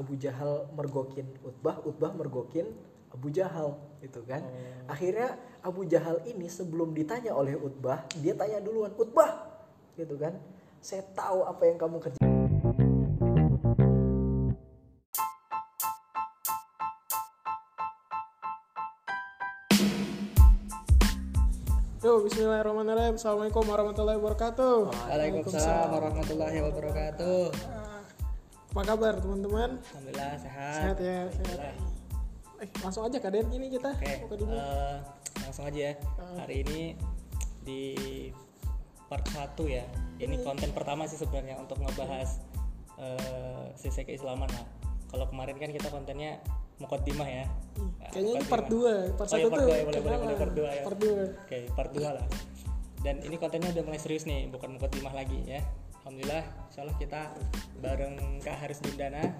Abu Jahal mergokin Utbah, Utbah mergokin Abu Jahal gitu kan. Akhirnya Abu Jahal ini sebelum ditanya oleh Utbah, dia tanya duluan, "Utbah." gitu kan. Saya tahu apa yang kamu kerja. Yo, Bismillahirrahmanirrahim. Assalamualaikum warahmatullahi wabarakatuh. Waalaikumsalam warahmatullahi wabarakatuh. Apa kabar teman-teman? Alhamdulillah sehat. Sehat ya, sehat. Eh, langsung aja kaden ini kita. Oke, Buka dulu. eh, langsung aja ya. Hari ini di part 1 ya. Ini konten pertama sih sebenarnya untuk ngebahas eh, sisi keislaman lah. Kalau kemarin kan kita kontennya mukaddimah ya. Nah, Kayaknya ini part 2. Part Oh, 1 iya, part tuh. dua ya, boleh, boleh, boleh, part dua ya. Part 2. Oke, part 2 lah. Dan ini kontennya udah mulai serius nih, bukan mukaddimah lagi ya. Alhamdulillah, insyaallah kita bareng Kak Haris Dindana.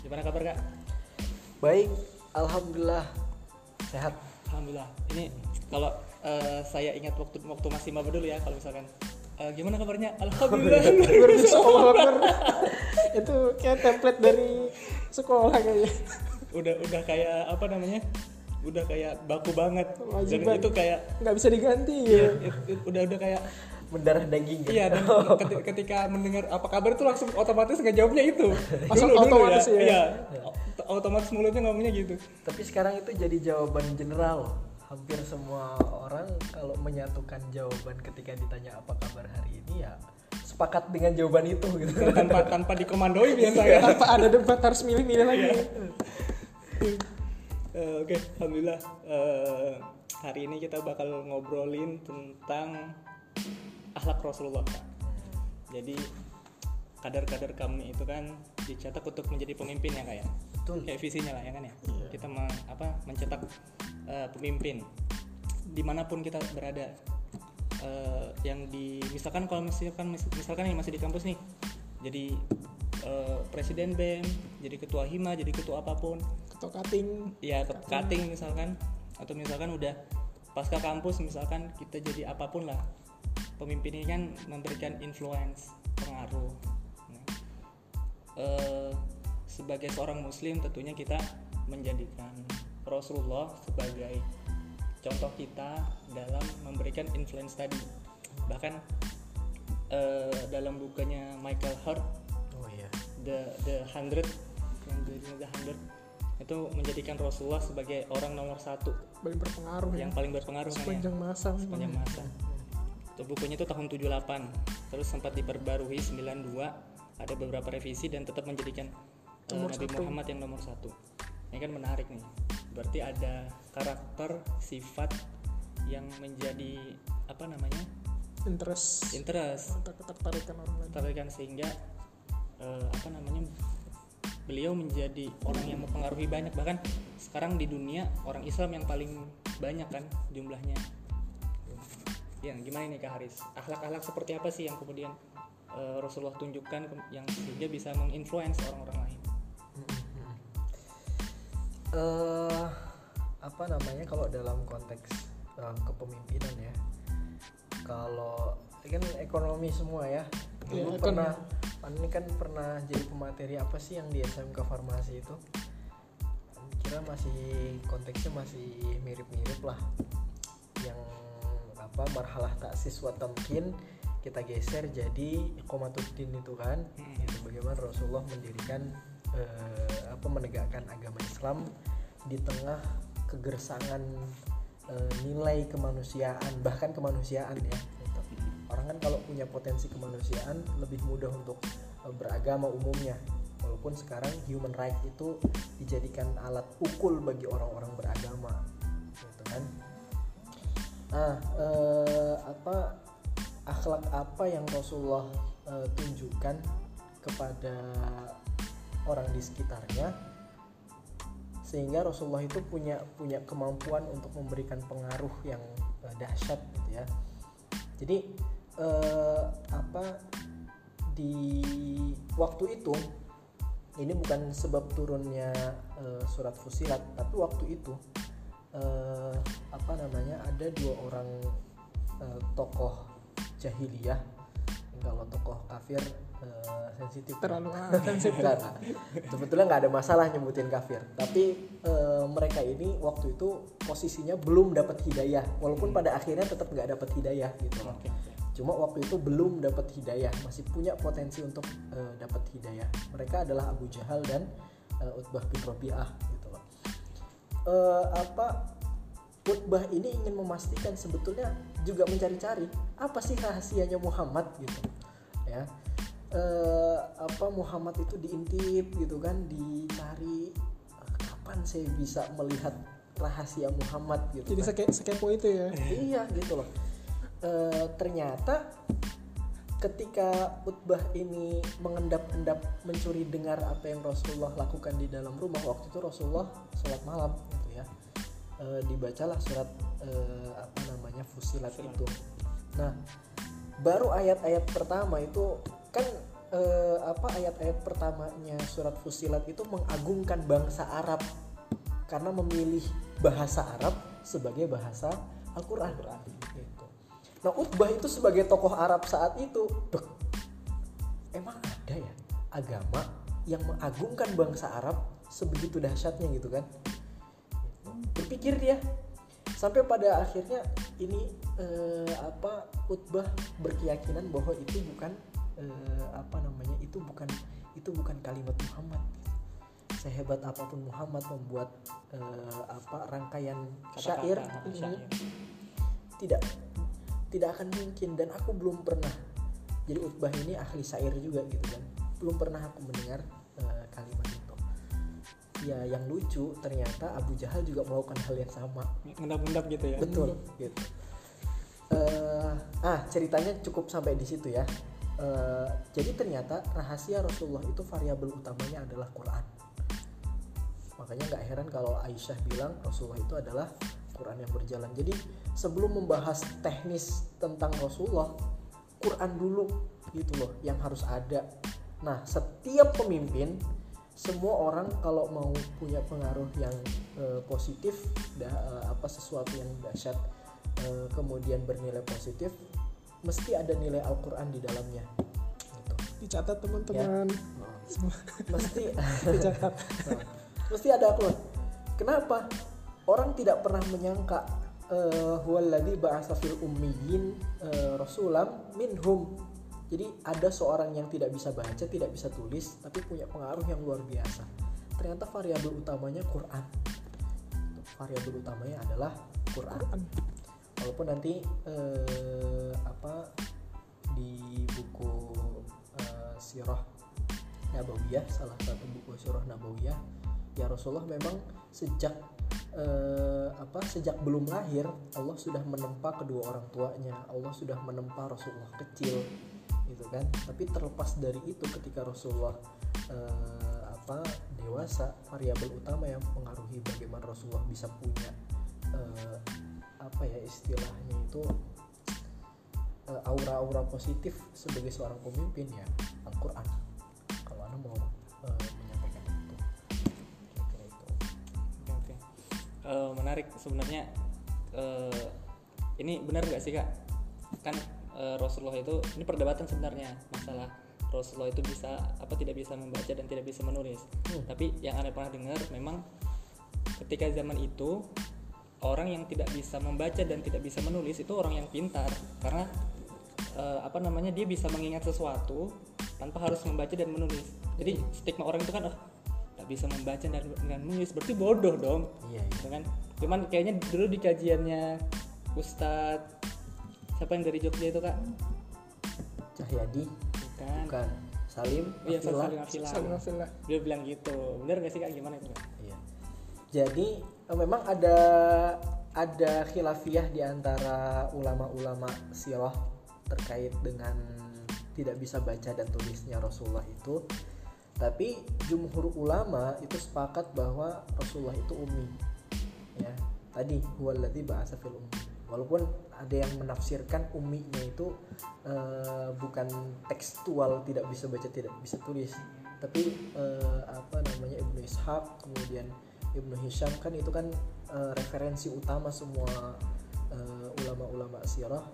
Gimana kabar Kak? Baik, alhamdulillah sehat. Alhamdulillah. Ini kalau eh, saya ingat waktu waktu masih maba dulu ya, kalau misalkan eh, gimana kabarnya? Alhamdulillah. Itu kayak template dari sekolah kayaknya. udah udah kayak apa namanya? Udah kayak baku banget. Wajib Dan itu kayak nggak bisa diganti ya. it- it- udah udah kayak Mendarah daging gitu. iya dan keti- ketika mendengar apa kabar itu langsung otomatis ngejawabnya itu. Langsung Dulu- dulu otomatis ya? Iya. Ot- Otomatis mulutnya ngomongnya gitu. Tapi sekarang itu jadi jawaban general. Hampir semua orang kalau menyatukan jawaban ketika ditanya apa kabar hari ini ya sepakat dengan jawaban itu gitu. tanpa tanpa dikomandoi Iya. biasanya. Tanpa ada debat harus milih-milih lagi. Iya. Eh, Oke, alhamdulillah eh, hari ini kita bakal ngobrolin tentang akhlak Rasulullah. Kak. Jadi kadar-kadar kami itu kan dicetak untuk menjadi pemimpin ya kayak. Betul. Kayak visinya lah ya kan ya. Kita me- apa mencetak eh, pemimpin di mana pun kita berada. Eh, yang di misalkan kalau misalkan misalkan yang masih di kampus nih jadi eh, presiden BEM jadi ketua hima jadi ketua apa pun Ketua cutting. ya ke- cutting misalkan atau misalkan udah pasca kampus misalkan kita jadi apa pun lah pemimpin ini kan memberikan influence pengaruh Nah, eh, sebagai seorang muslim tentunya kita menjadikan Rasulullah sebagai contoh kita dalam memberikan influence tadi bahkan eh, dalam bukunya Michael Hart Oh iya. the the hundred yang judulnya the hundred itu menjadikan Rasulullah sebagai orang nomor satu Paling berpengaruh ya. yang paling berpengaruh kan ya Sepanjang masa. sepanjang masa itu bukunya itu tahun 78 terus sempat diperbarui 92 ada beberapa revisi dan tetap menjadikan uh, Nomor Nabi satu. Muhammad yang nomor satu. Ini kan menarik nih. Berarti ada karakter sifat yang menjadi apa namanya? Interest. interest. Atau ketertarikan orang lain. tertarikan sehingga eh, apa namanya beliau menjadi orang yang mempengaruhi banyak. Bahkan sekarang di dunia orang Islam yang paling banyak kan jumlahnya ya gimana nih Kak Haris? Akhlak-akhlak seperti apa sih yang kemudian eh, Rasulullah tunjukkan yang sehingga bisa menginfluence orang-orang lain? Eh apa namanya kalau dalam konteks eh, kepemimpinan ya kalau ini kan ekonomi semua ya. Dulu Iya, pernah Pan ini kan pernah jadi pemateri apa sih yang di SMK Farmasi itu? Kira masih konteksnya masih mirip-mirip lah. yang apa marhalah taksis wa tamkin kita geser jadi komatuddin itu kan. Itu bagaimana Rasulullah mendirikan eh, apa menegakkan agama Islam di tengah kegersangan eh, nilai kemanusiaan bahkan kemanusiaan ya. Gitu. orang kan kalau punya potensi kemanusiaan lebih mudah untuk eh, beragama umumnya. Walaupun sekarang human right itu dijadikan alat ukul bagi orang-orang beragama. Gitu kan nah eh, apa akhlak apa yang Rasulullah eh, tunjukkan kepada orang di sekitarnya sehingga Rasulullah itu punya punya kemampuan untuk memberikan pengaruh yang eh, dahsyat gitu ya. Jadi eh, apa di waktu itu ini bukan sebab turunnya eh, surat Fusilat tapi waktu itu eh, apa namanya ada dua orang eh, tokoh jahiliyah. Kalau tokoh kafir eh, sensitif. Terlalu ah, sensitif. Sebetulnya nggak ada masalah nyebutin kafir. Tapi eh, mereka ini waktu itu posisinya belum dapat hidayah. Walaupun pada akhirnya tetap nggak dapat hidayah gitu. Loh oke. cuma waktu itu belum dapat hidayah. Masih punya potensi untuk eh, dapat hidayah. Mereka adalah Abu Jahal dan eh, Utbah bin Rabi'ah Eh, apa Utbah ini ingin memastikan sebetulnya juga mencari-cari apa sih rahasianya Muhammad gitu ya. Eh, apa Muhammad itu diintip gitu kan dicari eh, kapan saya bisa melihat rahasia Muhammad? gitu jadi kan. seke, sekepo itu ya? Iya gitu loh. Eh, ternyata ketika Utbah ini mengendap-endap mencuri dengar apa yang Rasulullah lakukan di dalam rumah waktu itu Rasulullah sholat malam gitu ya Eh, dibacalah surat eh, apa namanya Fusilat Fusilat. itu nah baru ayat-ayat pertama itu kan eh, apa ayat-ayat pertamanya surat Fusilat itu mengagungkan bangsa Arab karena memilih bahasa Arab sebagai bahasa Al-Qur'an. Gitu. Nah, Utbah itu sebagai tokoh Arab saat itu, dek, emang ada ya agama yang mengagungkan bangsa Arab sebegitu dahsyatnya gitu kan? Berpikir dia. Sampai pada akhirnya ini eh, apa Utbah berkeyakinan bahwa itu bukan eh, apa namanya itu bukan itu bukan kalimat Muhammad. Sehebat apa pun Muhammad membuat eh, apa rangkaian Kata-kata, syair. ah, ini syair. tidak tidak akan mungkin dan aku belum pernah. Jadi Utbah ini ahli syair juga gitu kan. Belum pernah aku mendengar eh, kalimat itu. Ya yang lucu ternyata Abu Jahal juga melakukan hal yang sama. Mendap-mendap gitu ya? Betul gitu. Eh, ah ceritanya cukup sampai di situ ya. Eh, jadi ternyata rahasia Rasulullah itu variabel utamanya adalah Quran. Makanya nggak heran kalau Aisyah bilang Rasulullah itu adalah Quran yang berjalan. Jadi sebelum membahas teknis tentang Rasulullah Quran dulu gitu loh yang harus ada. Nah setiap pemimpin semua orang kalau mau punya pengaruh yang eh, positif dah eh, apa sesuatu yang dahsyat eh, kemudian bernilai positif mesti ada nilai Al-Quran di dalamnya. Gitu. dicatat teman-teman. Semua mesti. Dicatat. Nah, mesti ada Al-Quran. Kenapa? Orang tidak pernah menyangka huwallazi ba'atsa fil ummiyin eh, rasulam minhum. Jadi ada seorang yang tidak bisa baca tidak bisa tulis tapi punya pengaruh yang luar biasa. Ternyata variabel utamanya Quran. Variabel utamanya adalah Quran. Quran. walaupun nanti eh, apa di buku eh, sirah Nabawiyah salah satu buku sirah Nabawiyah ya Rasulullah memang sejak eh, apa sejak belum lahir Allah sudah menempa kedua orang tuanya. Allah sudah menempa Rasulullah kecil gitu kan? Tapi terlepas dari itu ketika Rasulullah eh, apa dewasa variabel utama yang mempengaruhi bagaimana Rasulullah bisa punya eh, apa ya istilahnya itu eh, aura-aura positif sebagai seorang pemimpin ya Al-Quran. Kalau anda mau Eh, menarik sebenarnya. Eh, ini benar nggak sih kak? Kan eh, Rasulullah itu ini perdebatan sebenarnya masalah Rasulullah itu bisa apa tidak bisa membaca dan tidak bisa menulis. Hmm. tapi yang anda pernah dengar memang ketika zaman itu orang yang tidak bisa membaca dan tidak bisa menulis itu orang yang pintar. Karena eh, apa namanya dia bisa mengingat sesuatu tanpa harus membaca dan menulis. Jadi stigma orang itu kan oh tak bisa membaca dan, dan menulis berarti bodoh dong iya iya gitu kan cuman kayaknya dulu di kajiannya Ustadz siapa yang dari Jogja itu kak Cahyadi bukan bukan Salim iya Afillah. Salim Afillah. Alhamdulillah. dia bilang gitu bener gak sih kak gimana itu kak Iya. Jadi eh, memang ada ada khilafiyah di antara ulama-ulama sirah terkait dengan tidak bisa baca dan tulisnya Rasulullah itu. Tapi jumhur ulama itu sepakat bahwa Rasulullah itu ummi. Ya, tadi huwallazi ba'atsa fil ummi. Walaupun ada yang menafsirkan umminya itu eh, bukan tekstual tidak bisa baca tidak bisa tulis tapi eh, apa namanya Ibnu Ishaq kemudian Ibnu Hisham kan itu kan eh, referensi utama semua ulama-ulama sirah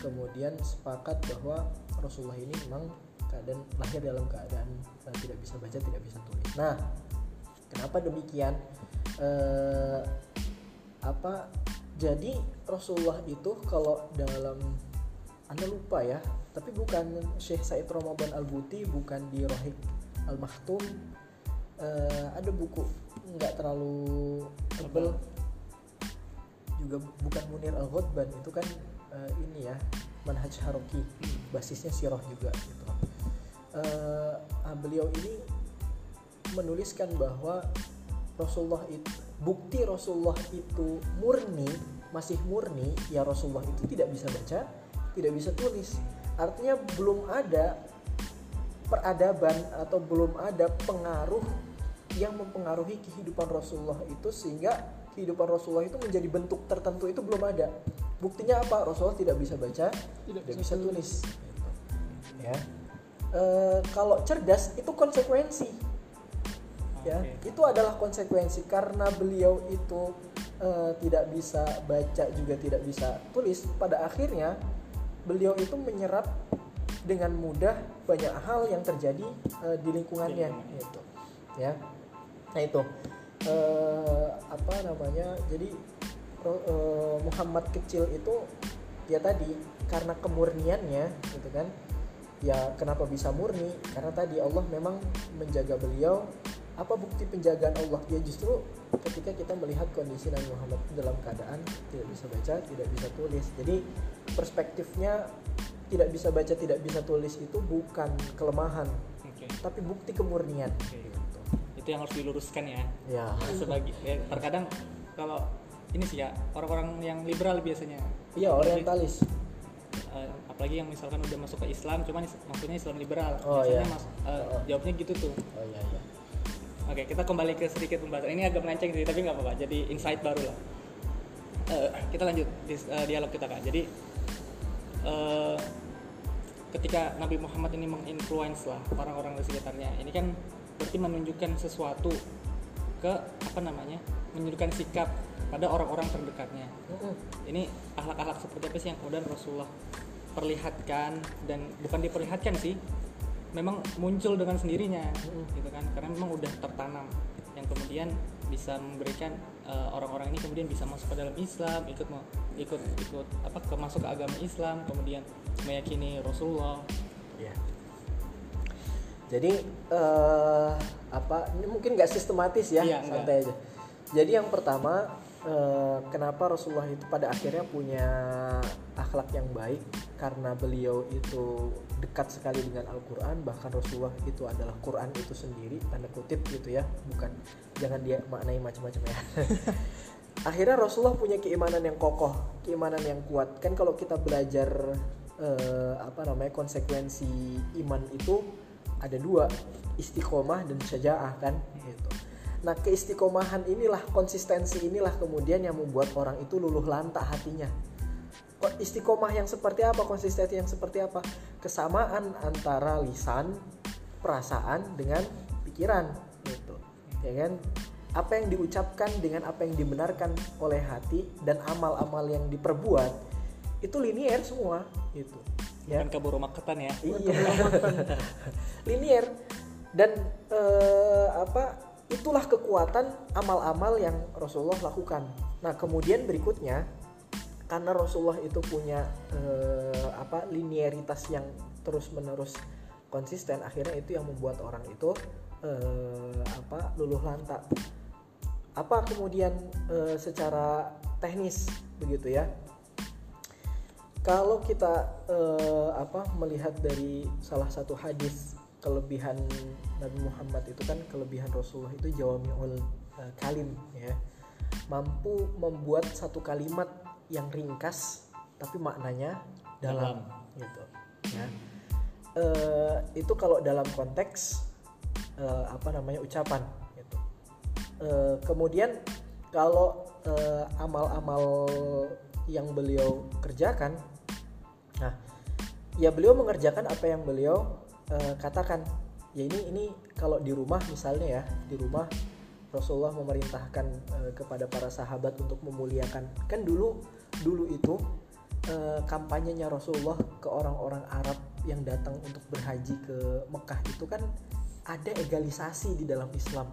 kemudian sepakat bahwa Rasulullah ini memang keadaan lahir dalam keadaan eh, tidak bisa baca tidak bisa tulis. Nah kenapa demikian? Eh, apa jadi Rasulullah itu kalau dalam anda lupa ya tapi bukan Syekh Said Ramadan Al Buti bukan di Rohik Al Maktum Eh, ada buku nggak terlalu tebel. Juga bukan Munir Al Ghotban itu kan eh, ini ya manhaj Haroki basisnya sirah juga gitu Ah, beliau ini menuliskan bahwa Rasulullah itu bukti Rasulullah itu murni masih murni ya Rasulullah itu tidak bisa baca tidak bisa tulis. Artinya belum ada peradaban atau belum ada pengaruh yang mempengaruhi kehidupan Rasulullah itu sehingga kehidupan Rasulullah itu menjadi bentuk tertentu itu belum ada. Buktinya apa? Rasulullah tidak bisa baca tidak, bisa, tulis. Gitu. ya Eh, kalau cerdas itu konsekuensi. Ya Oke. itu adalah konsekuensi. Karena beliau itu eh, tidak bisa baca juga tidak bisa tulis pada akhirnya beliau itu menyerap dengan mudah banyak hal yang terjadi eh, di lingkungannya Lingkungan. gitu. Ya. Nah itu. Eh, apa namanya jadi eh, Muhammad kecil itu ya tadi karena kemurniannya gitu kan ya kenapa bisa murni? Karena tadi Allah memang menjaga beliau. Apa bukti penjagaan Allah? Ya justru ketika kita melihat kondisi Nabi Muhammad dalam keadaan tidak bisa baca tidak bisa tulis. Jadi perspektifnya tidak bisa baca tidak bisa tulis itu bukan kelemahan Oke. tapi bukti kemurnian. Gitu. itu yang harus diluruskan ya. Ya. Sebagai ya, terkadang kalau ini sih ya orang-orang yang liberal biasanya. Iya orientalis Eh, apalagi yang misalkan udah masuk ke Islam cuman maksudnya Islam liberal. Oh, biasanya iya. mas- eh, Oh. jawabnya gitu tuh. Oh iya iya. Oke kita kembali ke sedikit pembahasan. Ini agak melenceng sih tapi nggak apa-apa. Jadi insight baru lah. Eh, kita lanjut dis- eh, dialog kita kak. Jadi eh, ketika Nabi Muhammad ini menginfluence lah orang-orang di sekitarnya ini kan berarti menunjukkan sesuatu ke apa namanya menunjukkan sikap pada orang-orang terdekatnya. Ini akhlak-akhlak seperti apa sih yang kemudian Rasulullah perlihatkan dan bukan diperlihatkan sih memang muncul dengan sendirinya gitu kan. Karena memang udah tertanam yang kemudian bisa memberikan eh, orang-orang ini kemudian bisa masuk ke dalam Islam ikut ikut ikut apa ke masuk ke agama Islam kemudian meyakini Rasulullah. Jadi eh apa ini mungkin nggak sistematis ya, Iya, santai aja. Jadi yang pertama eh, kenapa Rasulullah itu pada akhirnya punya akhlak yang baik karena beliau itu dekat sekali dengan Al-Qur'an bahkan Rasulullah itu adalah Quran itu sendiri tanda kutip gitu ya, bukan jangan dia maknai macam-macam ya. akhirnya Rasulullah punya keimanan yang kokoh, keimanan yang kuat. Kan kalau kita belajar eh, apa namanya konsekuensi iman itu ada dua, istiqomah dan syajaah kan gitu. Nah, keistiqomahan inilah konsistensi inilah kemudian yang membuat orang itu luluh lantak hatinya. Istiqomah yang seperti apa, konsistensi yang seperti apa? Kesamaan antara lisan, perasaan dengan pikiran gitu. Ya kan? Apa yang diucapkan dengan apa yang dibenarkan oleh hati dan amal-amal yang diperbuat itu linier semua gitu. Ya bukan kabur maketan ya. Iya. Linier. Dan eh, apa itulah kekuatan amal-amal yang Rasulullah lakukan. Nah kemudian berikutnya karena Rasulullah itu punya eh, apa linearitas yang terus menerus konsisten akhirnya itu yang membuat orang itu eh, apa luluh lantak apa kemudian eh, secara teknis begitu ya kalau kita eh, apa melihat dari salah satu hadis kelebihan Nabi Muhammad itu kan kelebihan Rasulullah itu jawamiul eh, kalim ya. Mampu membuat satu kalimat yang ringkas tapi maknanya dalam, gitu ya. Eh, itu kalau dalam konteks apa namanya ucapan gitu. Kemudian kalau amal-amal yang beliau kerjakan ya beliau mengerjakan apa yang beliau eh, katakan. Ya ini ini kalau di rumah misalnya ya di rumah Rasulullah memerintahkan eh, kepada para sahabat untuk memuliakan. Kan dulu dulu itu eh, kampanyenya Rasulullah ke orang-orang Arab yang datang untuk berhaji ke Mekah itu kan ada egalisasi di dalam Islam.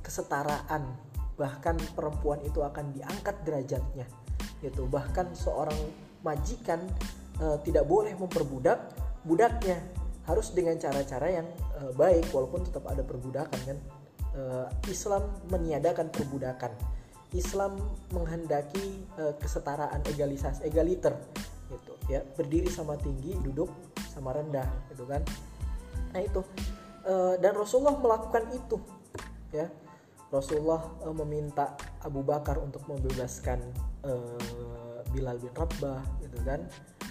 Kesetaraan. Bahkan perempuan itu akan diangkat derajatnya. Gitu. Bahkan seorang majikan eh, tidak boleh memperbudak budaknya. Harus dengan cara-cara yang eh, baik walaupun tetap ada perbudakan kan? Eh, Islam meniadakan perbudakan. Islam menghendaki eh, kesetaraan egalisasi egaliter gitu ya. Berdiri sama tinggi duduk sama rendah gitu kan? Nah itu. Eh, dan Rasulullah melakukan itu ya. Rasulullah eh, meminta Abu Bakar untuk membebaskan Bilal bin Rabah gitu kan.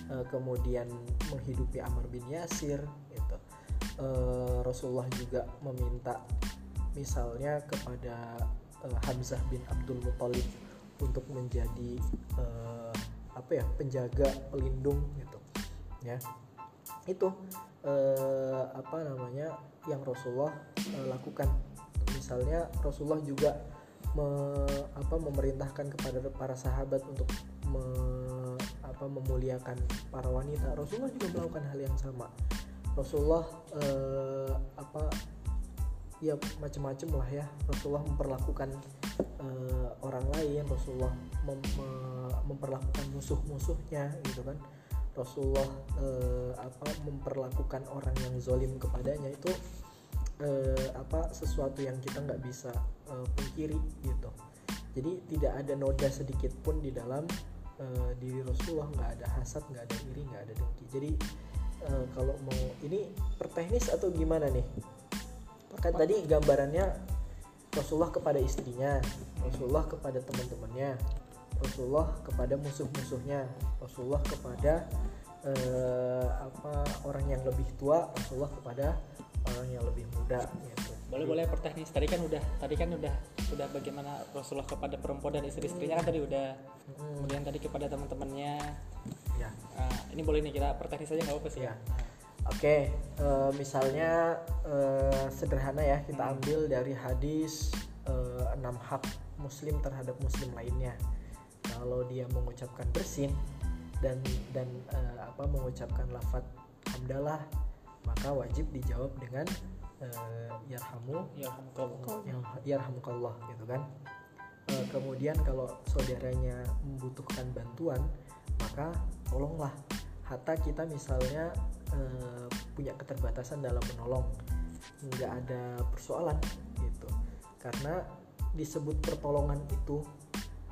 Eh, kemudian menghidupi Amr bin Yasir gitu. Eh, Rasulullah juga meminta misalnya kepada eh, Hamzah bin Abdul Muthalib untuk menjadi eh, apa ya penjaga pelindung gitu. Ya. Itu eh, apa namanya yang Rasulullah eh, lakukan. Misalnya Rasulullah juga me- apa memerintahkan kepada para sahabat untuk me- apa memuliakan para wanita. Rasulullah juga melakukan hal yang sama. Rasulullah eh, apa ya macam-macam lah ya. Rasulullah memperlakukan eh, orang lain. Rasulullah mem- me- memperlakukan musuh-musuhnya gitu kan. Rasulullah eh, apa memperlakukan orang yang zolim kepadanya itu eh, apa sesuatu yang kita nggak bisa eh, pungkiri gitu. Jadi tidak ada noda sedikit pun di dalam eh, diri Rasulullah nggak ada hasad nggak ada iri nggak ada dengki. Jadi eh, kalau mau ini perteknis atau gimana nih? Kan tadi gambarannya Rasulullah kepada istrinya Rasulullah kepada teman-temannya Rasulullah kepada musuh-musuhnya Rasulullah kepada eh, apa orang yang lebih tua Rasulullah kepada orang yang lebih muda gitu boleh boleh perteknis tadi kan udah tadi kan udah udah bagaimana Rasulullah kepada perempuan dan istri-istrinya kan tadi udah Mm, kemudian tadi kepada teman-temannya ya Nah, ini boleh nih kita perteknis aja nggak apa sih Ya. Oke, eh, misalnya eh, sederhana ya kita Hmm. ambil dari hadis eh, enam hak muslim terhadap muslim lainnya. Kalau dia mengucapkan bersin dan dan eh, apa mengucapkan lafat hamdalah, maka wajib dijawab dengan eh, yarhamu ya yang yarhamukallah gitu kan. Eh, kemudian kalau saudaranya membutuhkan bantuan, maka tolonglah. Hatta kita misalnya eh, punya keterbatasan dalam menolong, nggak ada persoalan gitu. Karena disebut pertolongan itu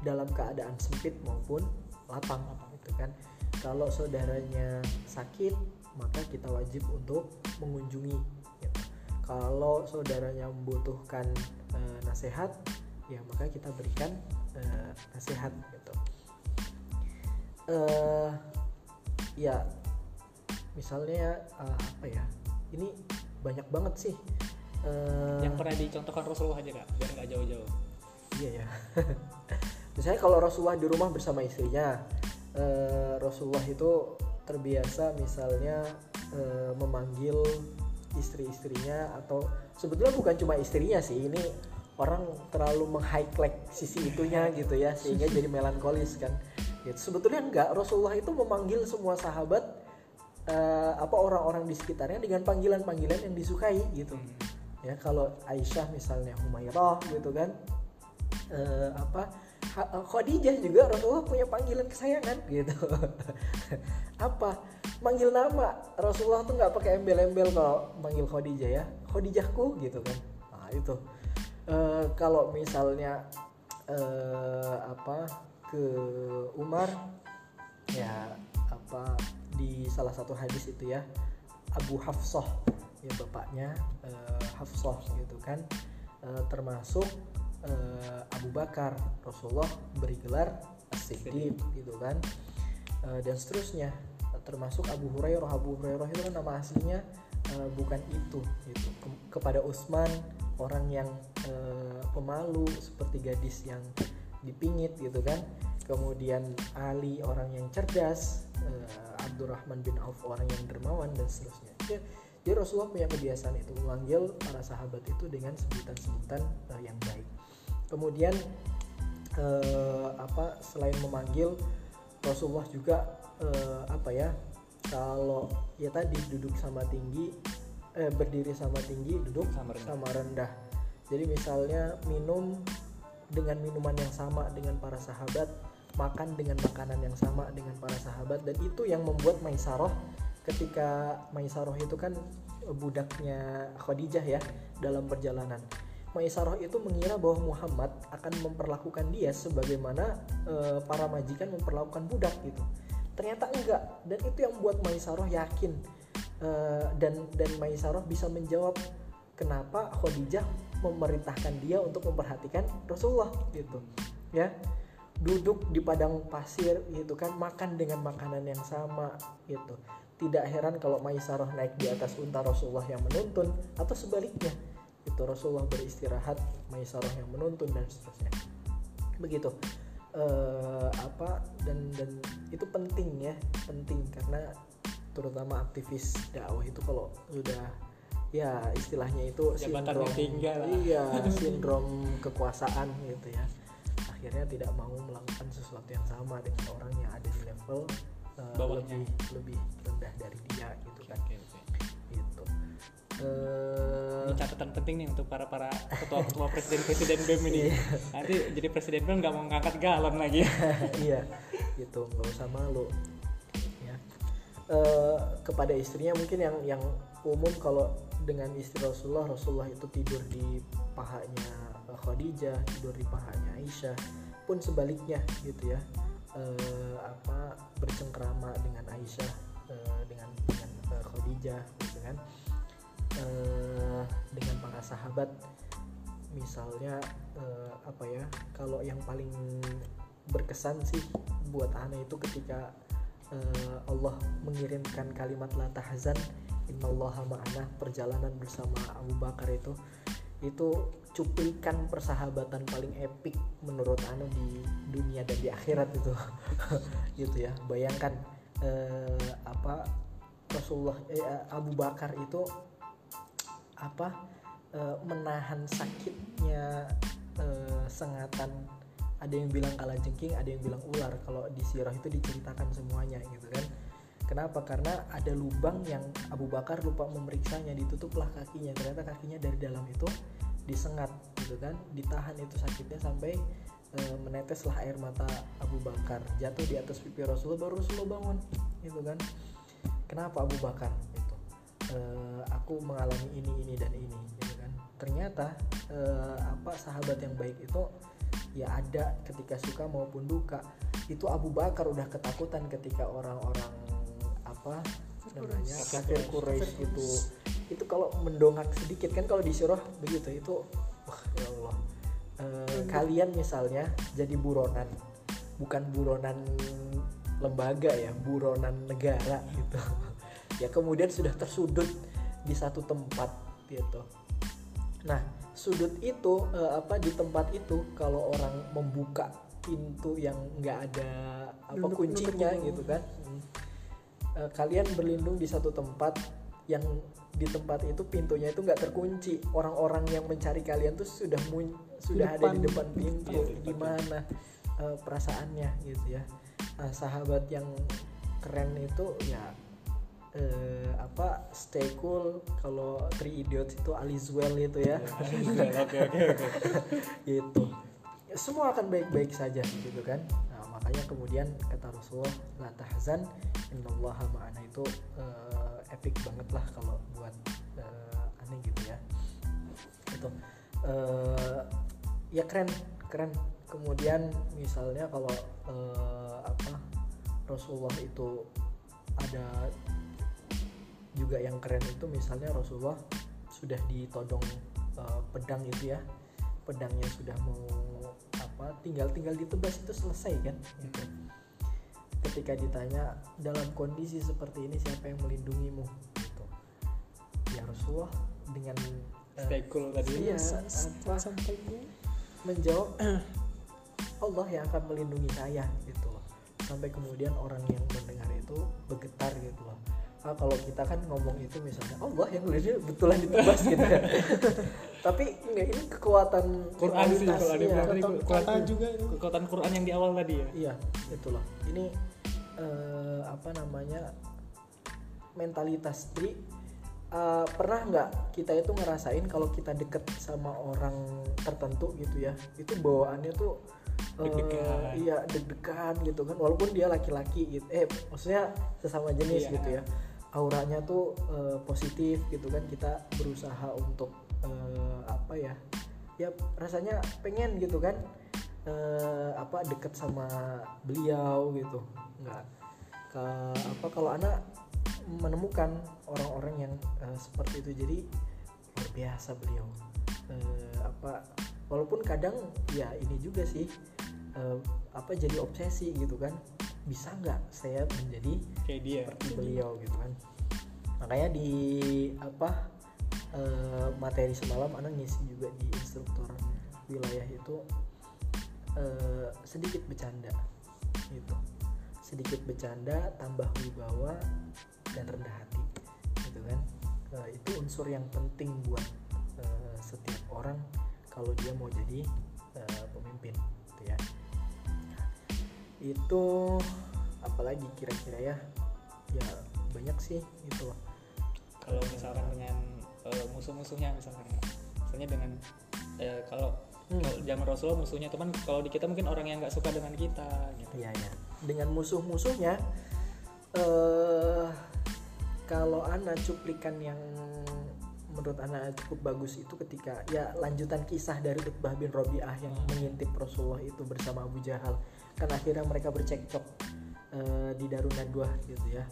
dalam keadaan sempit maupun lapang gitu kan. Kalau saudaranya sakit, maka kita wajib untuk mengunjungi. Kalau saudaranya membutuhkan eh, nasihat, ya maka kita berikan eh, nasihat gitu. eh ya misalnya eh, apa ya? Ini banyak banget sih. Eh, yang pernah dicontohkan Rasulullah aja kak biar nggak jauh-jauh Iya ya. Misalnya kalau Rasulullah di rumah bersama istrinya, eh, Rasulullah itu terbiasa misalnya eh, memanggil istri-istrinya atau sebetulnya bukan cuma istrinya sih, ini orang terlalu meng-highlight sisi itunya gitu ya sehingga jadi melankolis kan. Gitu. Sebetulnya enggak, Rasulullah itu memanggil semua sahabat eh, apa orang-orang di sekitarnya dengan panggilan-panggilan yang disukai gitu. Ya kalau Aisyah misalnya Humairah gitu kan eh, apa Khadijah juga Rasulullah punya panggilan kesayangan gitu. Apa? Manggil nama. Rasulullah tuh nggak pakai embel-embel kalau manggil Khadijah ya. Khadijahku gitu kan. Nah itu. Eh, kalau misalnya eh, apa ke Umar ya apa di salah satu hadis itu ya Abu Hafsah ya bapaknya eh, Hafsah gitu kan. Eh, termasuk eh, Abu Bakar Rasulullah beri gelar As-Siddiq gitu kan. Eh, dan seterusnya termasuk Abu Hurairah. Abu Hurairah itu kan nama aslinya eh, bukan itu gitu. Ke- kepada Utsman orang yang eh, pemalu seperti gadis yang dipingit gitu kan. Kemudian Ali orang yang cerdas eh, Abdurrahman bin Auf orang yang dermawan dan seterusnya. Ya, jadi Rasulullah punya kebiasaan itu memanggil para sahabat itu dengan sebutan-sebutan eh, yang baik kemudian eh, apa selain memanggil Rasulullah juga eh, apa ya kalau ya tadi duduk sama tinggi eh berdiri sama tinggi duduk Sama rendah. sama rendah jadi misalnya minum dengan minuman yang sama dengan para sahabat makan dengan makanan yang sama dengan para sahabat dan itu yang membuat Maisaroh ketika Maisaroh itu kan budaknya Khadijah ya dalam perjalanan Maisaroh itu mengira bahwa Muhammad akan memperlakukan dia sebagaimana eh, para majikan memperlakukan budak gitu. Ternyata enggak dan itu yang membuat Maisaroh yakin Eh, dan dan Maisaroh bisa menjawab kenapa Khadijah memerintahkan dia untuk memperhatikan Rasulullah gitu ya. Duduk di padang pasir gitu kan makan dengan makanan yang sama gitu. Tidak heran kalau Maisaroh naik di atas unta Rasulullah yang menuntun atau sebaliknya itu Rasulullah beristirahat Maisaroh yang menuntun dan seterusnya. Begitu. Eh, apa dan dan itu penting ya penting karena terutama aktivis dakwah itu kalau sudah ya istilahnya itu sindrom tinggal iya sindrom kekuasaan gitu ya. Akhirnya tidak mau melakukan sesuatu yang sama dengan orang yang ada di level uh, Bawahnya. lebih lebih rendah dari dia gitu kan. Gitu Eh, Ini catatan penting nih untuk para para ketua ketua presiden presiden bem ini. Nanti jadi presiden bem nggak mau ngangkat galon lagi. iya gitu. Nggak usah malu. Ya. Eh, kepada istrinya mungkin yang yang umum kalau dengan istri Rasulullah Rasulullah itu tidur di pahanya eh, Khadijah tidur di pahanya Aisyah pun sebaliknya gitu ya. Eh, apa bercengkrama dengan Aisyah eh, dengan dengan Khadijah gitu kan Eh, dengan para sahabat misalnya eh, apa ya kalau yang paling berkesan sih buat Ana itu ketika eh, Allah mengirimkan kalimat la tahzan innallaha ma'ana perjalanan bersama Abu Bakar itu itu cuplikan persahabatan paling epik menurut Ana di dunia dan di akhirat itu. Gitu ya bayangkan eh, apa Rasulullah eh, Abu Bakar itu apa eh, menahan sakitnya eh, sengatan. Ada yang bilang kalajengking ada yang bilang ular. Kalau di sirah itu diceritakan semuanya gitu kan. Kenapa? Karena ada lubang yang Abu Bakar lupa memeriksanya. Ditutuplah kakinya. Ternyata kakinya dari dalam itu disengat gitu kan. Ditahan itu sakitnya sampai eh, meneteslah air mata Abu Bakar. Jatuh di atas pipi Rasulullah baru Rasulullah bangun gitu kan. Kenapa Abu Bakar Eh, aku mengalami ini ini dan ini gitu kan. Ternyata eh, apa sahabat yang baik itu ya ada ketika suka maupun duka. Itu Abu Bakar udah ketakutan ketika orang-orang apa namanya kafir Quraisy itu itu kalau mendongak sedikit kan kalau di surah begitu itu wah ya Allah. Eh, kalian misalnya jadi buronan bukan buronan lembaga ya buronan negara gitu ya kemudian sudah tersudut di satu tempat gitu. Nah sudut itu eh, apa di tempat itu kalau orang membuka pintu yang nggak ada apa Nunduk- kuncinya nunduk gitu kan. Hmm. Eh, kalian berlindung di satu tempat yang di tempat itu pintunya itu nggak terkunci. Orang-orang yang mencari kalian tuh sudah mun- sudah ada di depan. depan pintu. depan gimana eh, perasaannya gitu ya. Nah, sahabat yang keren itu ya eh, apa stay cool kalau Three Idiots itu Alizwell itu ya. Oke oke oke. gitu. Ya, semua akan baik-baik saja gitu kan. Nah makanya kemudian kata Rasulullah la tahzan innallaha ma'ana. Itu eh, epic banget lah kalau buat eh, aneh gitu ya. Itu eh, ya keren keren. Kemudian misalnya kalau eh, apa Rasulullah itu ada juga yang keren itu misalnya Rasulullah sudah ditodong eh, pedang itu ya pedangnya sudah mau apa tinggal tinggal ditebas itu selesai kan gitu. ketika ditanya dalam kondisi seperti ini siapa yang melindungimu gitu. ya Rasulullah dengan Stay cool tadi. Setelah apa? menjawab Allah yang akan melindungi saya gitu loh sampai kemudian orang yang mendengar itu bergetar gitu loh ah, kalau kita kan ngomong itu misalnya Allah yang melindungi betulan ditebas gitu ya tapi enggak ini kekuatan Quran sih, kalau ada kata tuh. juga itu Kekuatan Quran yang di awal tadi ya. iya itu loh ini eh, apa namanya mentalitas jadi uh, pernah nggak kita itu ngerasain kalau kita deket sama orang tertentu gitu ya itu bawaannya tuh uh, Deg-degan. iya deg-degan gitu kan walaupun dia laki-laki gitu eh maksudnya sesama jenis Iya. gitu ya auranya tuh uh, positif gitu kan. Kita berusaha untuk uh, apa ya ya rasanya pengen gitu kan eh, apa deket sama beliau gitu. Nggak ke apa kalau anak menemukan orang-orang yang eh, seperti itu jadi luar biasa beliau. Eh, apa walaupun kadang ya ini juga sih eh, apa jadi obsesi gitu kan bisa nggak saya menjadi kayak dia. seperti beliau gitu kan? Makanya di apa eh, materi semalam anak ngisi juga di instruktur wilayah itu eh, sedikit bercanda gitu. Sedikit bercanda tambah wibawa dan rendah hati gitu kan? Eh, itu unsur yang penting buat setiap orang kalau dia mau jadi pemimpin gitu ya itu apalagi kira-kira ya ya banyak sih itu kalau misalkan dengan eh, musuh-musuhnya misalkan ya. misalnya dengan eh, kalau Hmm. kalau zaman Rasulullah musuhnya teman kalau di kita mungkin orang yang nggak suka dengan kita gitu Iya ya. Dengan musuh-musuhnya, eh kalau anak cuplikan yang menurut anak cukup bagus itu ketika ya lanjutan kisah dari Utbah bin Robiah yang mengintip Rasulullah itu bersama Abu Jahal kan akhirnya mereka bercekcok eh, di Darun Nadwah gitu ya.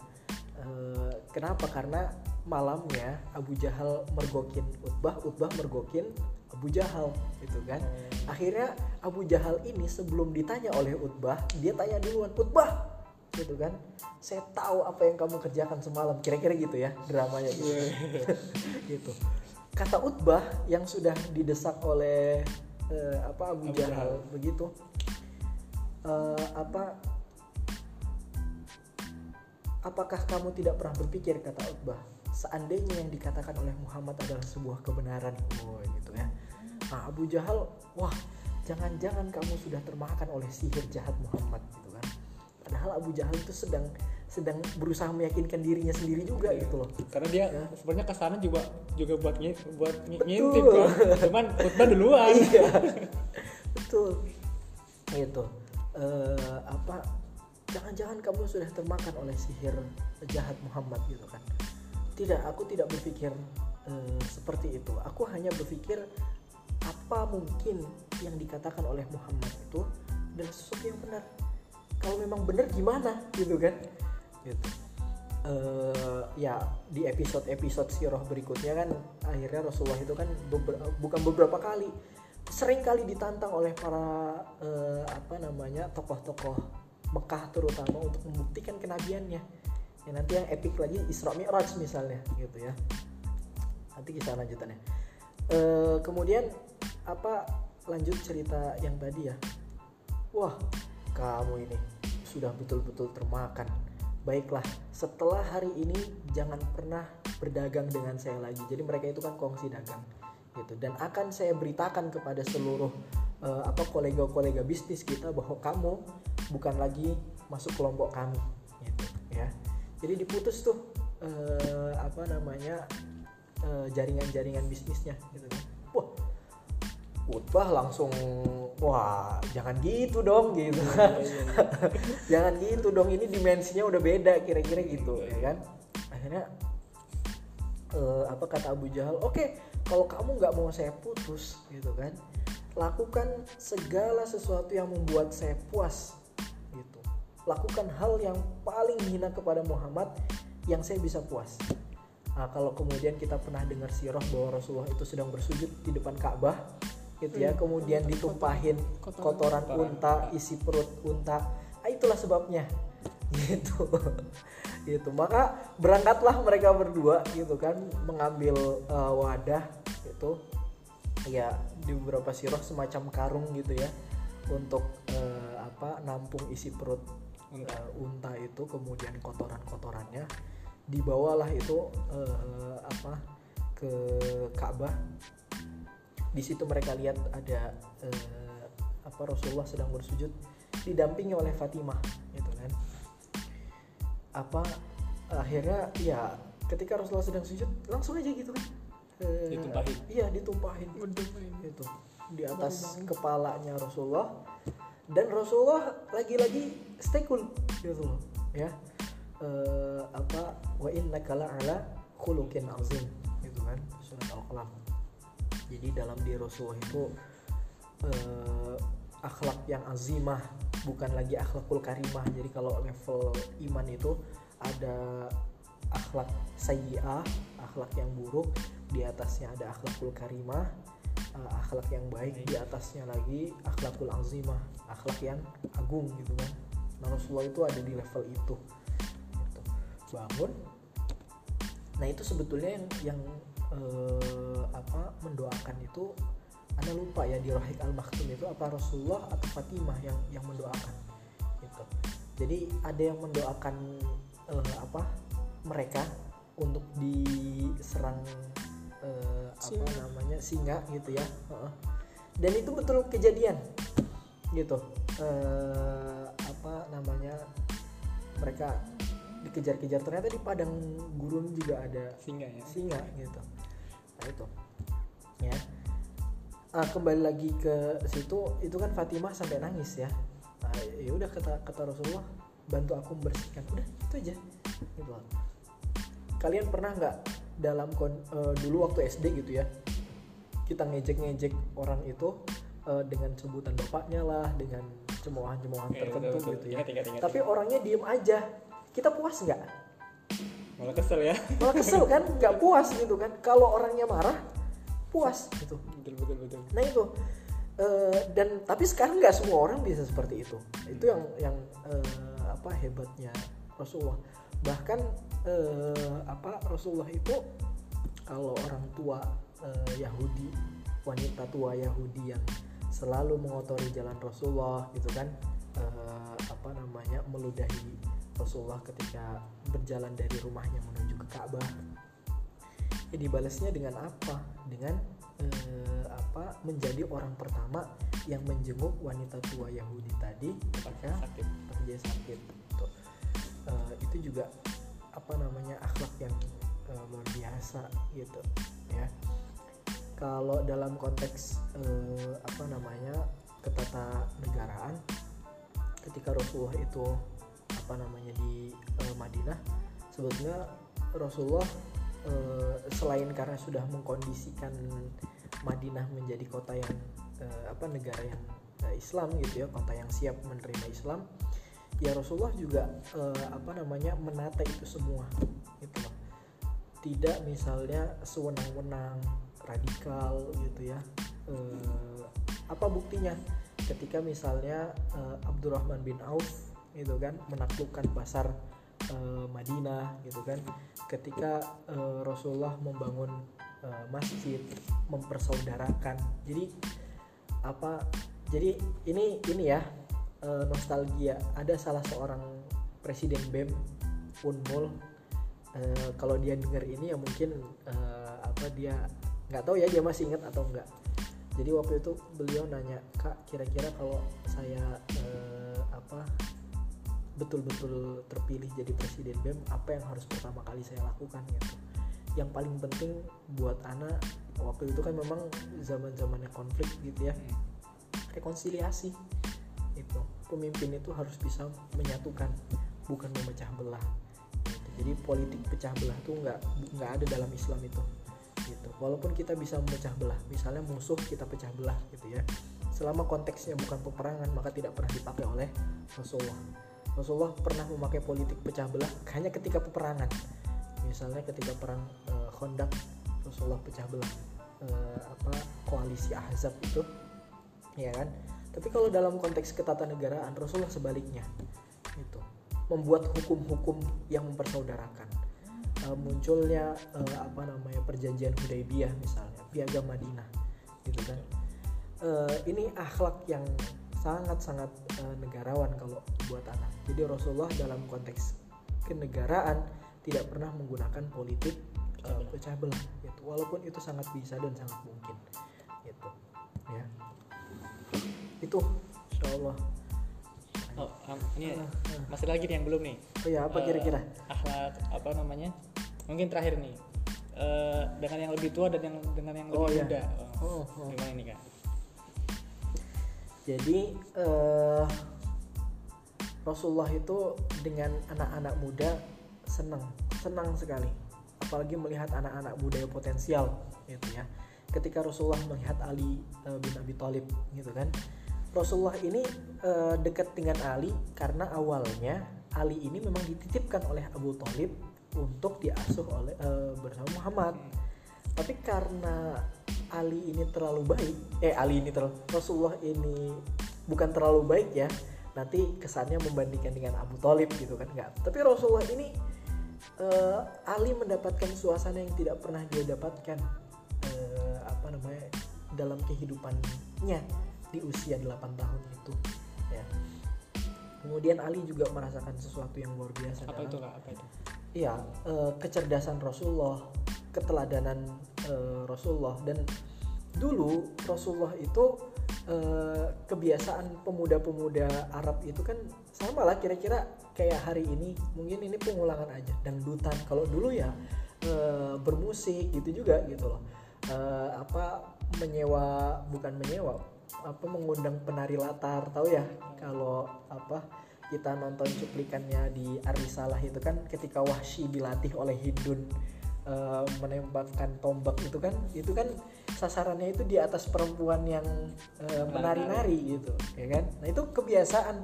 Eh, kenapa? Karena malamnya Abu Jahal mergokin Utbah, Utbah mergokin Abu Jahal gitu kan. Akhirnya Abu Jahal ini sebelum ditanya oleh Utbah dia tanya duluan Utbah gitu kan. Saya tahu apa yang kamu kerjakan semalam kira-kira gitu ya dramanya gitu. Gitu. Kata Utbah yang sudah didesak oleh eh, apa Abu Abu Jahal. begitu eh, apa apakah kamu tidak pernah berpikir kata Utbah seandainya yang dikatakan oleh Muhammad adalah sebuah kebenaran? Oh gitu ya. Nah Abu Jahal wah jangan-jangan kamu sudah termakan oleh sihir jahat Muhammad gitu kan? Padahal Abu Jahal itu sedang sedang berusaha meyakinkan dirinya sendiri juga gitu loh. Karena dia Ya. sebenarnya ke sana juga juga buat ngi, buat Betul. ngintip kan? Cuman khutbah duluan. Iya. Betul. Itu Eh, apa jangan-jangan kamu sudah termakan oleh sihir jahat Muhammad gitu kan. Tidak aku tidak berpikir eh, seperti itu. Aku hanya berpikir apa mungkin yang dikatakan oleh Muhammad itu adalah sesuatu yang benar. Kalau memang benar gimana? Gitu kan? Gitu. Eh, ya di episode-episode sirah berikutnya kan akhirnya Rasulullah itu kan beber- bukan beberapa kali sering kali ditantang oleh para eh, apa namanya tokoh-tokoh Mekah terutama untuk membuktikan kenabiannya. Ya nanti yang epic lagi Isra Mi'raj misalnya gitu ya. Nanti kisah lanjutannya. Eh, kemudian apa lanjut cerita yang tadi ya. Wah kamu ini sudah betul-betul termakan. Baiklah setelah hari ini jangan pernah berdagang dengan saya lagi. Jadi mereka itu kan kongsi dagang gitu. Dan akan saya beritakan kepada seluruh eh, apa kolega-kolega bisnis kita bahwa kamu bukan lagi masuk kelompok kami gitu ya. Jadi diputus tuh eh, apa namanya eh, jaringan-jaringan bisnisnya gitu kan. Wah Utbah langsung wah jangan gitu dong gitu. Kan jangan gitu dong ini dimensinya udah beda kira-kira gitu ya kan. Akhirnya eh, apa kata Abu Jahal oke kalau kamu nggak mau saya putus gitu kan lakukan segala sesuatu yang membuat saya puas gitu lakukan hal yang paling hina kepada Muhammad yang saya bisa puas Nah, kalau kemudian kita pernah dengar sirah bahwa Rasulullah itu sedang bersujud di depan Ka'bah gitu ya, kemudian ditumpahin kotoran unta, isi perut unta. Ah, itulah sebabnya. Gitu. gitu. Maka berangkatlah mereka berdua gitu kan mengambil eh, wadah gitu. Ya, di beberapa sirah semacam karung gitu ya untuk eh, apa nampung isi perut Unta. eh, unta itu kemudian kotoran-kotorannya dibawalah itu eh, apa ke Ka'bah di situ mereka lihat ada eh, apa Rasulullah sedang bersujud didampingi oleh Fatimah gitu kan apa akhirnya ya ketika Rasulullah sedang sujud langsung aja gitu kan. Eh, Ditumpahin. iya ditumpahin. Itu di atas kepalanya Rasulullah. Dan Rasulullah lagi-lagi stay cool gitu loh ya. Eh, apa wa innaka ala khuluqin azim gitu kan surat al-qalam jadi dalam diri Rasulullah itu eh, akhlak yang azimah bukan lagi akhlakul karimah. Jadi kalau level iman itu ada akhlak sayyi'ah akhlak yang buruk di atasnya ada akhlakul karimah eh, akhlak yang baik di atasnya lagi akhlakul azimah akhlak yang agung gitu kan. Nah Rasulullah itu ada di level itu Gitu. bangun. Nah itu sebetulnya yang yang eh, apa mendoakan itu anda lupa ya di Rohik al Maktum itu apa Rasulullah atau Fatimah yang yang mendoakan gitu. Jadi ada yang mendoakan eh, apa mereka untuk diserang eh, apa namanya singa gitu ya dan itu betul kejadian gitu. Eh, apa namanya mereka dikejar-kejar. Ternyata di padang gurun juga ada singa ya. singa gitu. Nah itu. Ya Ah, kembali lagi ke situ itu kan Fatimah sampai nangis ya. Nah, ya udah kata kata Rasulullah bantu aku membersihkan. Udah itu aja. Gitu loh. kalian pernah nggak dalam kon- eh, dulu waktu SD gitu ya kita ngejek-ngejek orang itu eh, dengan sebutan bapaknya lah dengan cemoohan-cemoohan Iya, tertentu betul, betul. gitu ya. Ingat, ingat, ingat. tapi orangnya diem aja. Kita puas nggak? Malah kesel ya. Malah kesel kan? Nggak puas gitu kan? Kalau orangnya marah puas. Gitu betul betul betul. Nah itu. Eh, dan tapi sekarang nggak semua orang bisa seperti itu. Itu yang yang eh, apa hebatnya Rasulullah. Bahkan eh, apa Rasulullah itu kalau orang tua eh, Yahudi wanita tua Yahudi yang selalu mengotori jalan Rasulullah gitu kan eh, apa namanya meludahi Rasulullah ketika berjalan dari rumahnya menuju ke Ka'bah ya dibalasnya dengan apa? Dengan eh, apa? Menjadi orang pertama yang menjenguk wanita tua Yahudi tadi ketika sakit. Dia sakit Tuh. Eh, itu juga apa namanya akhlak yang eh, luar biasa gitu ya. Kalau dalam konteks eh, apa namanya ketatanegaraan ketika Rasulullah itu apa namanya di eh, Madinah sebetulnya Rasulullah eh, selain karena sudah mengkondisikan Madinah menjadi kota yang eh, apa negara yang eh, Islam gitu ya kota yang siap menerima Islam ya Rasulullah juga eh, apa namanya menata itu semua gitu loh. Tidak misalnya sewenang-wenang radikal gitu ya Eh, apa buktinya? Ketika misalnya eh, Abdurrahman bin Auf gitu kan menaklukkan pasar eh, Madinah gitu kan. Ketika eh, Rasulullah membangun eh, masjid mempersaudarakan. Jadi apa jadi ini ini ya eh, nostalgia. Ada salah seorang presiden BEM Unmul eh, kalau dia dengar ini ya mungkin eh, apa dia nggak tahu ya dia masih ingat atau enggak jadi waktu itu beliau nanya kak kira-kira kalau saya eh, apa betul-betul terpilih jadi presiden BEM apa yang harus pertama kali saya lakukan gitu. Yang paling penting buat anak waktu itu kan memang zaman zamannya konflik gitu ya. Rekonsiliasi itu pemimpin itu harus bisa menyatukan bukan memecah belah. Gitu. jadi politik pecah belah tuh nggak nggak ada dalam Islam itu. Gitu. Walaupun kita bisa memecah belah misalnya musuh kita pecah belah gitu ya. Selama konteksnya bukan peperangan maka tidak pernah dipakai oleh Rasulullah Rasulullah pernah memakai politik pecah belah hanya ketika peperangan. Misalnya ketika perang eh, Khandaq Rasulullah pecah belah eh, apa koalisi Ahzab itu ya kan? Tapi kalau dalam konteks ketatanegaraan Rasulullah sebaliknya itu membuat hukum-hukum yang mempersaudarakan. Eh, munculnya eh, apa namanya perjanjian Hudaybiyah misalnya piagam Madinah gitu kan? Eh, ini akhlak yang sangat-sangat eh, negarawan kalau buat anak. Jadi Rasulullah dalam konteks kenegaraan tidak pernah menggunakan politik eh, pecah belah gitu. Walaupun itu sangat bisa dan sangat mungkin gitu ya. Itu. Insya Allah oh am- ini masih lagi nih yang belum nih? Oh ya apa Eh, kira-kira? akhlak apa namanya? Mungkin terakhir nih. Eh, dengan yang lebih tua dan yang dengan yang Oh, lebih iya. muda. Oh, Oh, oh. gimana nih kak Jadi eh, Rasulullah itu dengan anak-anak muda senang, senang sekali. Apalagi melihat anak-anak muda yang potensial, gitu ya. Ketika Rasulullah melihat Ali eh, bin Abi Thalib, gitu kan. Rasulullah ini eh, dekat dengan Ali karena awalnya Ali ini memang dititipkan oleh Abu Thalib untuk diasuh oleh eh, bersama Muhammad. Tapi karena Ali ini terlalu baik, eh Ali ini terlalu Rasulullah ini bukan terlalu baik ya. Nanti kesannya membandingkan dengan Abu Thalib gitu kan enggak. Tapi Rasulullah ini eh, Ali mendapatkan suasana yang tidak pernah dia dapatkan eh, apa namanya dalam kehidupannya di usia 8 tahun itu ya. Kemudian Ali juga merasakan sesuatu yang luar biasa apa dalam- itu kak apa itu Iya, eh, kecerdasan Rasulullah, keteladanan eh, Rasulullah. Dan dulu Rasulullah itu eh, kebiasaan pemuda-pemuda Arab itu kan sama lah kira-kira kayak hari ini. Mungkin ini pengulangan aja dangdutan. Kalau dulu ya eh, bermusik gitu juga gitu loh. Apa menyewa bukan menyewa apa mengundang penari latar. Tahu ya kalau apa kita nonton cuplikannya di Arisalah itu kan ketika Wahsy dilatih oleh Hindun eh, menembakkan tombak itu kan itu kan sasarannya itu di atas perempuan yang eh, menari-nari gitu ya kan nah itu kebiasaan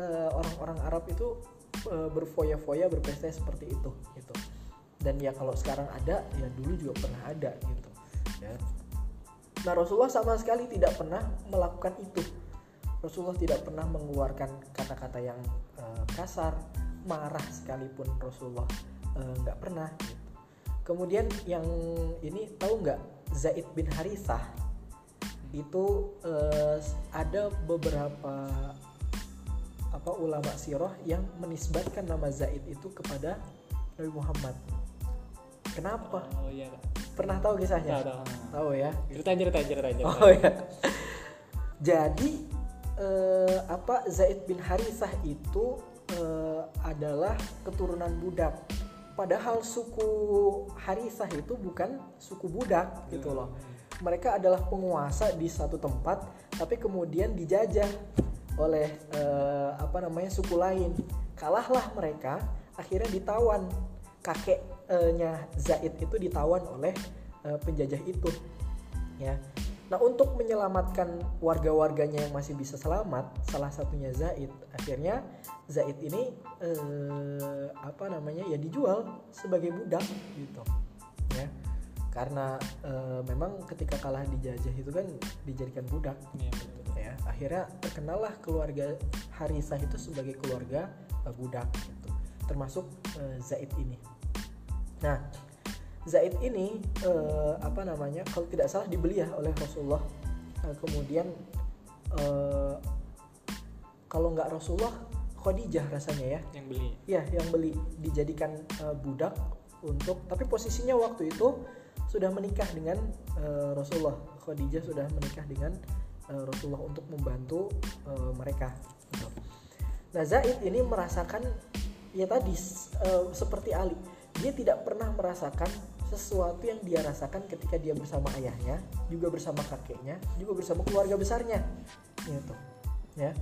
eh, orang-orang Arab itu eh, berfoya-foya berpesta seperti itu gitu dan ya kalau sekarang ada ya dulu juga pernah ada gitu ya Nah Rasulullah sama sekali tidak pernah melakukan itu. Rasulullah tidak pernah mengeluarkan kata-kata yang eh, kasar, marah sekalipun Rasulullah nggak pernah. Gitu. Kemudian yang ini tahu nggak Zaid bin Harithah itu eh, ada beberapa apa ulama sirah yang menisbatkan nama Zaid itu kepada Nabi Muhammad. Kenapa? oh iya Pernah tahu kisahnya? tahu tahu Tahu ya. cerita cerita cerita cerita Oh ya. Jadi eh, apa Zaid bin Harithah itu eh, adalah keturunan budak. Padahal suku Harithah itu bukan suku budak gitu loh. Mereka adalah penguasa di satu tempat, tapi kemudian dijajah oleh eh, apa namanya suku lain. Kalahlah mereka, akhirnya ditawan. Kakeknya Zaid itu ditawan oleh eh, penjajah itu ya. Nah, untuk menyelamatkan warga-warganya yang masih bisa selamat, salah satunya Zaid. Akhirnya Zaid ini eh, apa namanya? ya dijual sebagai budak gitu. Ya. Karena eh, memang ketika kalah dijajah itu kan dijadikan budak Iya, betul. ya. Akhirnya terkenallah keluarga Harisah itu sebagai keluarga eh, budak gitu. Termasuk eh, Zaid ini. Nah, Zaid ini eh, apa namanya kalau tidak salah dibeli ya oleh Rasulullah. Eh, kemudian eh, kalau nggak Rasulullah Khadijah rasanya ya. Yang beli. Ya yang beli. Dijadikan eh, budak untuk tapi posisinya waktu itu sudah menikah dengan eh, Rasulullah. Khadijah sudah menikah dengan eh, Rasulullah untuk membantu eh, mereka. Nah Zaid ini merasakan ya tadi seperti Ali. Dia tidak pernah merasakan sesuatu yang dia rasakan ketika dia bersama ayahnya juga bersama kakeknya juga bersama keluarga besarnya. Gitu ya.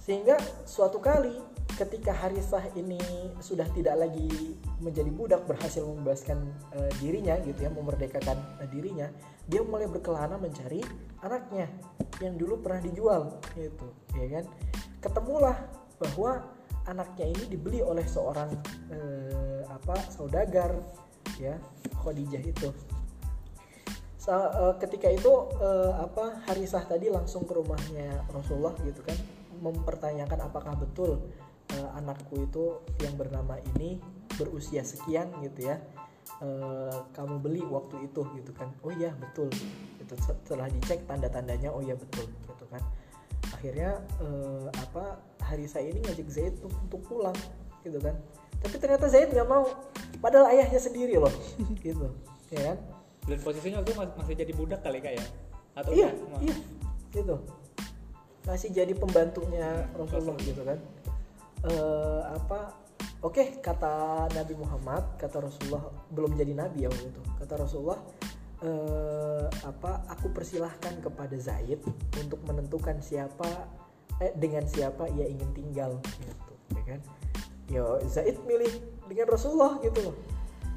Sehingga suatu kali ketika Harisah ini sudah tidak lagi menjadi budak berhasil membebaskan eh, dirinya gitu ya memerdekakan eh, dirinya dia mulai berkelana mencari anaknya yang dulu pernah dijual gitu ya kan. Ketemulah bahwa anaknya ini dibeli oleh seorang eh, apa saudagar ya Khadijah itu Sa- eh, ketika itu eh, apa Harisah tadi langsung ke rumahnya Rasulullah gitu kan mempertanyakan apakah betul eh, anakku itu yang bernama ini berusia sekian gitu ya Eh, kamu beli waktu itu gitu kan. Oh iya betul. Itu setelah dicek tanda-tandanya oh iya betul gitu kan. Akhirnya eh, apa Harisah ini ngajak Zaid untuk pulang gitu kan tapi ternyata Zaid nggak mau. Padahal ayahnya sendiri loh. Gitu. Ya kan? Dan posisinya waktu masih jadi budak kali kak ya? Atau iya enggak? iya. Gitu. Masih jadi pembantunya Rasulullah. gitu kan. Eh, apa? Oke kata Nabi Muhammad kata Rasulullah belum jadi nabi ya waktu itu. Kata Rasulullah eh, apa? Aku persilahkan kepada Zaid untuk menentukan siapa eh dengan siapa ia ingin tinggal gitu ya kan ya Zaid milih dengan Rasulullah gitu loh.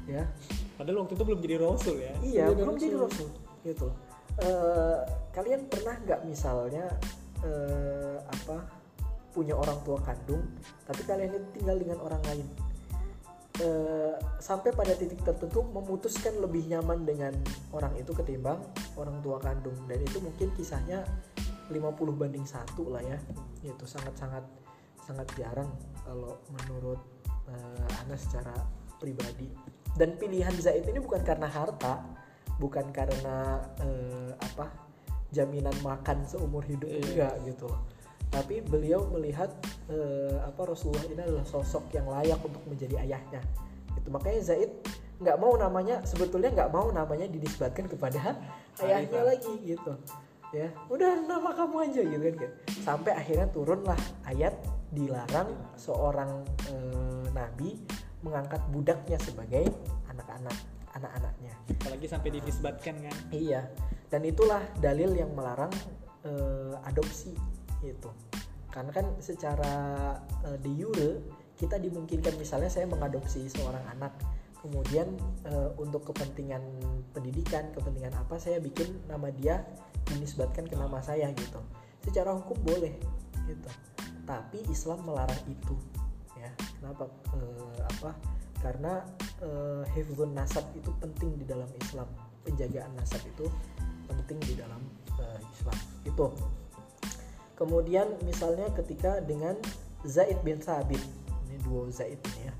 Ya. Padahal waktu itu belum jadi rasul ya. iya Jadi belum jadi Rasul. Gitu loh. Eh, kalian pernah nggak misalnya eh, apa punya orang tua kandung tapi kalian itu tinggal dengan orang lain? Eh, sampai pada titik tertentu memutuskan lebih nyaman dengan orang itu ketimbang orang tua kandung. Dan itu mungkin kisahnya 50 banding satu lah ya. Itu sangat-sangat sangat jarang kalau menurut eh, Anas secara pribadi. Dan pilihan Zaid ini bukan karena harta bukan karena eh, apa jaminan makan seumur hidup Iya. enggak gitu loh. Tapi beliau melihat eh, apa Rasulullah ini adalah sosok yang layak untuk menjadi ayahnya. Itu makanya Zaid nggak mau namanya sebetulnya nggak mau namanya dinisbatkan kepada ayahnya Khalifah. lagi gitu. Ya udah nama kamu aja gitu kan sampai akhirnya turunlah ayat dilarang seorang eh, nabi mengangkat budaknya sebagai anak-anak anak-anaknya Apalagi sampai dinisbatkan kan. Iya, dan itulah dalil yang melarang eh, adopsi itu. Karena kan secara eh, de jure kita dimungkinkan misalnya saya mengadopsi seorang anak, kemudian eh, untuk kepentingan pendidikan, kepentingan apa saya bikin nama dia dinisbatkan ke nama saya gitu. Secara hukum boleh gitu. Tapi Islam melarang itu ya. Kenapa? Eh, apa? Karena eh, hifdzun nasab itu penting di dalam Islam. Penjagaan nasab itu penting di dalam eh, Islam. Itu. Kemudian misalnya ketika dengan Zaid bin Sabit, ini duo Zaid ini ya.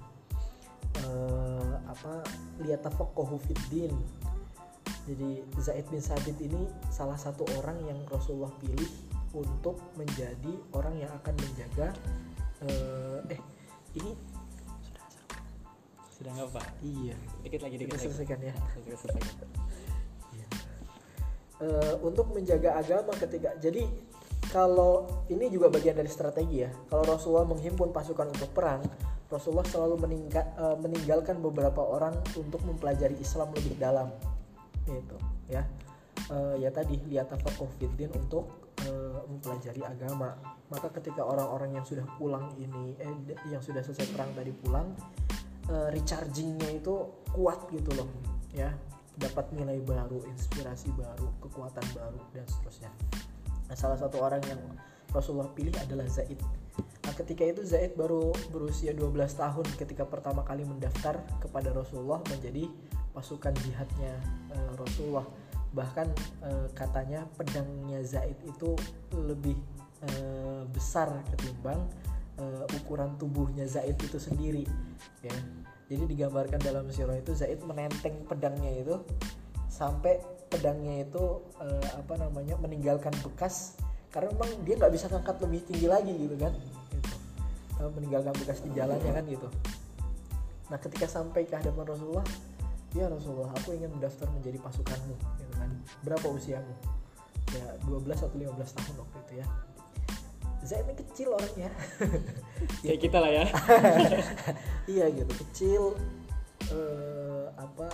Eh, apa liyatafaqahu fid din. Jadi Zaid bin Sabit ini salah satu orang yang Rasulullah pilih untuk menjadi orang yang akan menjaga eh, eh ini Sudah nggak apa? iya Dikit lagi, kita dikit lagi. selesaikan ya Kita selesaikan. Eh, untuk menjaga agama ketika jadi kalau ini juga bagian dari strategi ya kalau Rasulullah menghimpun pasukan untuk perang Rasulullah selalu meningga- eh, meninggalkan beberapa orang untuk mempelajari Islam lebih dalam gitu ya Eh, ya tadi lihat fiddin untuk eh, mempelajari agama maka ketika orang-orang yang sudah pulang ini eh yang sudah selesai perang tadi pulang eh, rechargingnya itu kuat gitu loh ya. Dapat nilai baru inspirasi baru kekuatan baru dan seterusnya. Nah, salah satu orang yang Rasulullah pilih adalah Zaid. Nah ketika itu Zaid baru berusia 12 tahun ketika pertama kali mendaftar kepada Rasulullah menjadi pasukan jihadnya eh, Rasulullah bahkan eh, katanya pedangnya Zaid itu lebih eh, besar ketimbang eh, ukuran tubuhnya Zaid itu sendiri ya. Jadi digambarkan dalam sirah itu Zaid menenteng pedangnya itu sampai pedangnya itu eh, apa namanya meninggalkan bekas. Karena memang dia nggak bisa ngangkat lebih tinggi lagi gitu kan. Gitu. Meninggalkan bekas di jalannya kan gitu. Nah ketika sampai ke hadapan Rasulullah ya Rasulullah aku ingin mendaftar menjadi pasukanmu gitu kan. Berapa usiamu? Ya 12 atau 15 tahun waktu itu ya. Zaid ini kecil orangnya. Kayak kita lah ya. iya gitu. Kecil eh, apa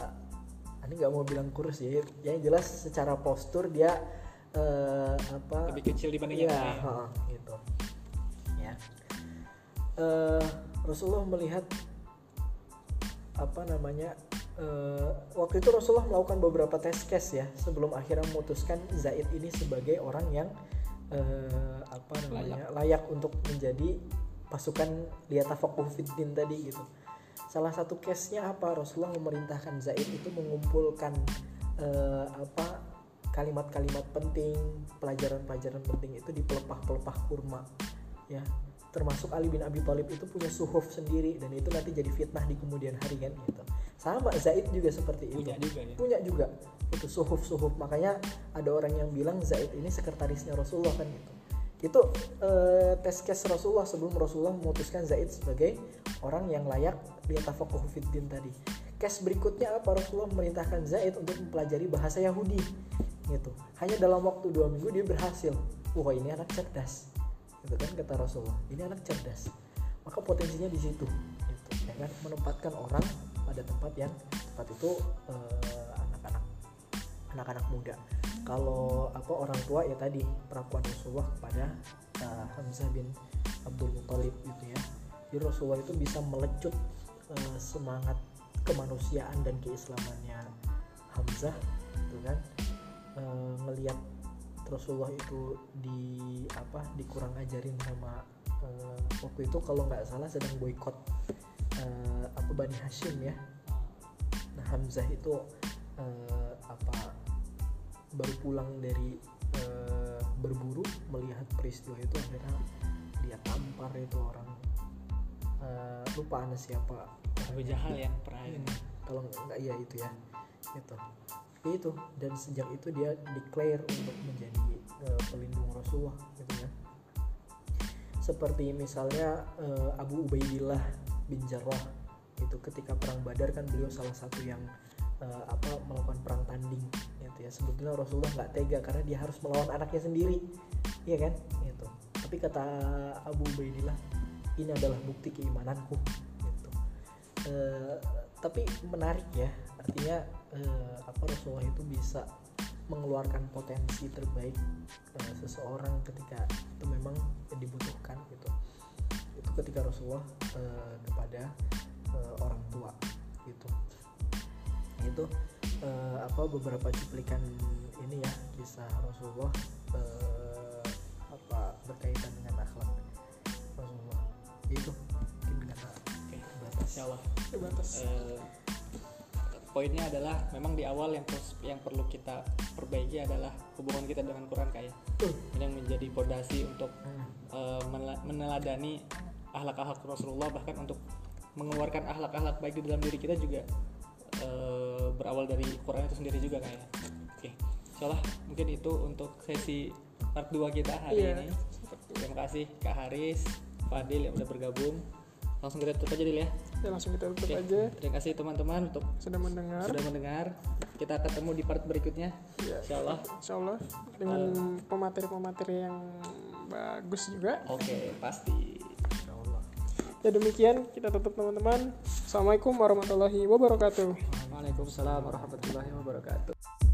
ini nggak mau bilang kurus ya. Yang jelas secara postur dia eh, apa Lebih kecil dibanding iya lain. ha, gitu. Ya. Eh, Rasulullah melihat apa namanya eh, waktu itu Rasulullah melakukan beberapa tes case ya sebelum akhirnya memutuskan Zaid ini sebagai orang yang eh, apa namanya layak. untuk menjadi pasukan liyatafaquh fiddin tadi gitu. Salah satu case-nya apa? Rasulullah memerintahkan Zaid itu mengumpulkan eh, apa kalimat-kalimat penting pelajaran-pelajaran penting itu di pelepah-pelepah kurma ya termasuk Ali bin Abi Thalib itu punya suhuf sendiri dan itu nanti jadi fitnah di kemudian hari kan gitu. Sama Zaid juga seperti itu. Punya juga ya. punya juga. Itu suhuf suhuf makanya ada orang yang bilang Zaid ini sekretarisnya Rasulullah kan gitu. Itu eh, tes case Rasulullah sebelum Rasulullah memutuskan Zaid sebagai orang yang layak liyatafaqahu fiddin tadi. Case berikutnya apa? Rasulullah memerintahkan Zaid untuk mempelajari bahasa Yahudi gitu. Hanya dalam waktu dua minggu dia berhasil. Wah ini anak cerdas gitu kan kata Rasulullah ini anak cerdas. Maka potensinya di situ gitu. Ya kan menempatkan orang pada tempat yang tempat itu eh, anak-anak anak-anak muda. Kalau apa orang tua ya tadi perlakuan Rasulullah kepada eh, Hamzah bin Abdul Muthalib gitu ya. Jadi Rasulullah itu bisa melecut eh, semangat kemanusiaan dan keislamannya Hamzah gitu kan. Eh, ngelihat Rasulullah itu di apa dikurang ajarin sama eh, waktu itu kalau nggak salah sedang boykot eh, apa Bani Hashim ya. Nah Hamzah itu eh, apa baru pulang dari eh, berburu melihat peristiwa itu akhirnya dia tampar itu orang. Eh, lupa anda siapa. Abu Jahal yang pernah Hmm, kalau nggak iya itu ya itu itu. Dan sejak itu dia declare untuk menjadi eh, pelindung Rasulullah gitu ya. Seperti misalnya eh, Abu Ubaidillah bin Jarrah itu ketika perang Badar kan beliau salah satu yang eh, apa melakukan perang tanding gitu ya. Sebetulnya Rasulullah nggak tega karena dia harus melawan anaknya sendiri iya kan? Itu tapi kata Abu Ubaidillah ini adalah bukti keimananku Eh, tapi menarik ya artinya eh, apa Rasulullah itu bisa mengeluarkan potensi terbaik eh, seseorang ketika itu memang dibutuhkan gitu. Itu ketika Rasulullah eh, kepada eh, orang tua gitu. Itu eh, apa beberapa cuplikan ini ya kisah Rasulullah eh, apa berkaitan dengan akhlak Rasulullah. Itu Insya Allah. Terbatas. Eh, poinnya adalah memang di awal yang terus yang perlu kita perbaiki adalah hubungan kita dengan Quran kayak Betul. ini yang menjadi pondasi untuk menela- meneladani akhlak-akhlak Rasulullah bahkan untuk mengeluarkan akhlak-akhlak baik di dalam diri kita juga eh, berawal dari Quran itu sendiri juga kayak oke insyaallah mungkin itu untuk sesi part 2 kita hari Iya. ini terima kasih Kak Haris Fadil yang udah bergabung langsung kita tutup aja dulu ya Ya langsung kita tutup Oke, aja. terima kasih teman-teman untuk Sudah mendengar. sudah mendengar kita ketemu di part berikutnya Ya. insyaallah Insya Allah dengan pemateri-pemateri yang bagus juga. oke pasti Insya Allah. Ya demikian kita tutup teman-teman. Assalamualaikum warahmatullahi wabarakatuh. Waalaikumsalam warahmatullahi wabarakatuh